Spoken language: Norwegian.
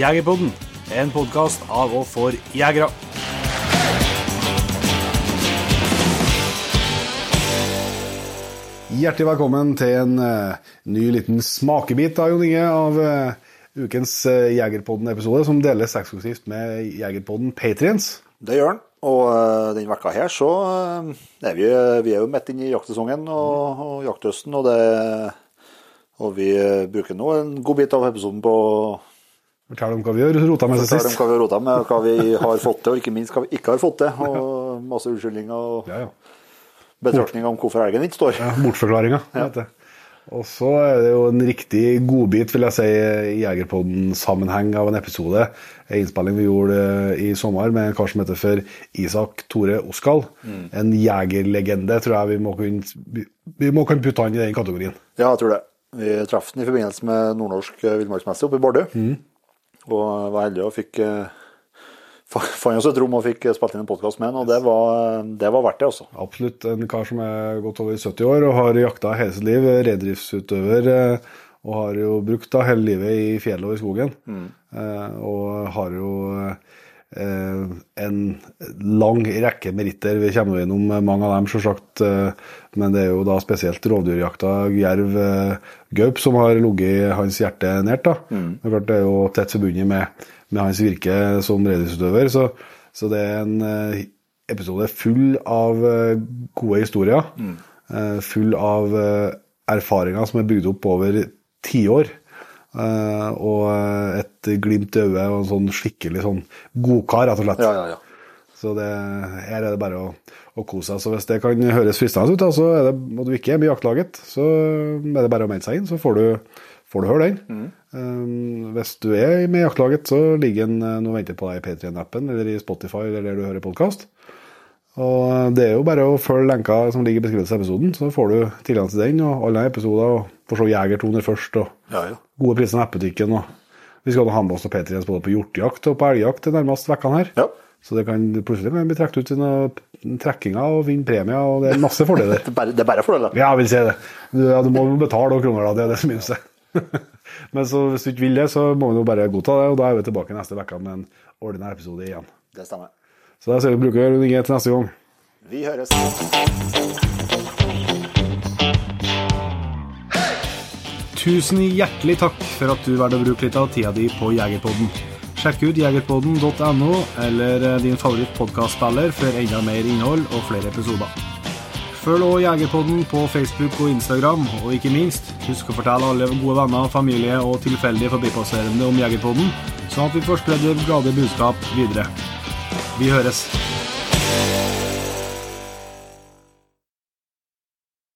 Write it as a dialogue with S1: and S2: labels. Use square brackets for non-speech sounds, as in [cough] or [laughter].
S1: Jegerpodden, en podkast av og for jegere.
S2: Hjertelig velkommen til en uh, ny liten smakebit da, Jon Inge, av uh, ukens uh, Jegerpodden-episode, som deles eksklusivt med Jegerpodden Patriens.
S3: Det gjør den. Og den denne vekka her så er vi, vi er jo midt inne i jaktsesongen og, og jakthøsten, og, det, og vi bruker nå en god bit av episoden på
S2: Fortell om hva vi har rota med sist.
S3: Fortell om hva vi har rota med, hva vi har fått til, og ikke minst hva vi ikke har fått til. Og masse unnskyldninger og
S2: Ja, ja.
S3: betraktninger om hvorfor elgen ikke står.
S2: ja Bortforklaringer. Ja. Og så er det jo en riktig godbit, vil jeg si, i Jegerpodden-sammenheng av en episode. En innspilling vi gjorde eh, i sommer med en kar som heter for Isak Tore Oskal. En jegerlegende, tror jeg vi må kunne, vi- må kunne putte han i den kategorien.
S3: Ja, jeg tror det. Vi traff den i forbindelse med nordnorsk eh, villmarksmesse oppe i Bardu. Og var heldig og fikk eh, fa- Fant oss et rom og fikk spilt inn en podkast med han, og det var, det var verdt det, altså.
S2: Absolutt en kar som er godt over 70 år og har jakta hele sitt liv. Reindriftsutøver. eh, Og har jo brukt da hele livet i fjellet og i skogen. Mm. Og har jo eh, en lang rekke meritter. Vi kommer gjennom mange av dem, selvsagt. eh, Men det er jo da spesielt rovdyrjakta, jerv, eh, gaup, som har ligget hans hjerte nært. da. Det er klart det er jo tett forbundet med, med hans virke som reindriftsutøver. Så, så det er en eh, episode full av eh, gode historier. Mm. Full av eh, erfaringer som er bygd opp over tiår. Eh, Og eh, et glimt i øyet og en sånn skikkelig sånn godkar, rett og slett.
S3: Ja, ja, ja.
S2: Så det, her er det bare å, å kose seg. Så hvis det kan høres fristende ut, så er det, og du ikke er med i jaktlaget, så er det bare å melde seg inn, så får du, får du høre den. Um, hvis du er med i jaktlaget, så ligger den eh, og venter på deg i P3-appen eller i Spotify eller der du hører podkast. Og det er jo bare å følge lenka som ligger i beskrivelsen av episoden, så får du tilgang til den og alle episoder. og Får se Jegertoner først, og
S3: Ja, ja.
S2: gode priser i nettbutikken. og Vi skal ha med oss og Peter Jens både på hjortejakt og på elgjakt de nærmeste ukene her.
S3: Ja.
S2: Så det kan plutselig kan bli trukket ut til noen trekkinger og vinne premier, og det er masse fordeler. [laughs]
S3: Det er bare, det er bare fordeler.
S2: Ja, jeg vil si det. Du, ja, du må betale noen kroner, da. Det er det som minste. [laughs] Men så, hvis du ikke vil det, så må vi jo bare godta det, og da er vi tilbake neste uke med en ordinær episode igjen.
S3: Det stemmer.
S2: Så da ser vi bruker Inge til neste gang.
S3: Vi høres.
S1: Tusen hjertelig takk for at du valgte å bruke litt av tida di på Jegerpodden. Sjekk ut jegerpodden.no eller din din favorittpodkastspiller for enda mer innhold og flere episoder. Følg også Jegerpodden på Facebook og Instagram, og ikke minst, husk å fortelle alle gode venner, familie og tilfeldige forbipasserende om Jegerpodden, sånn at vi får spredd det glade budskap videre. Vi høres.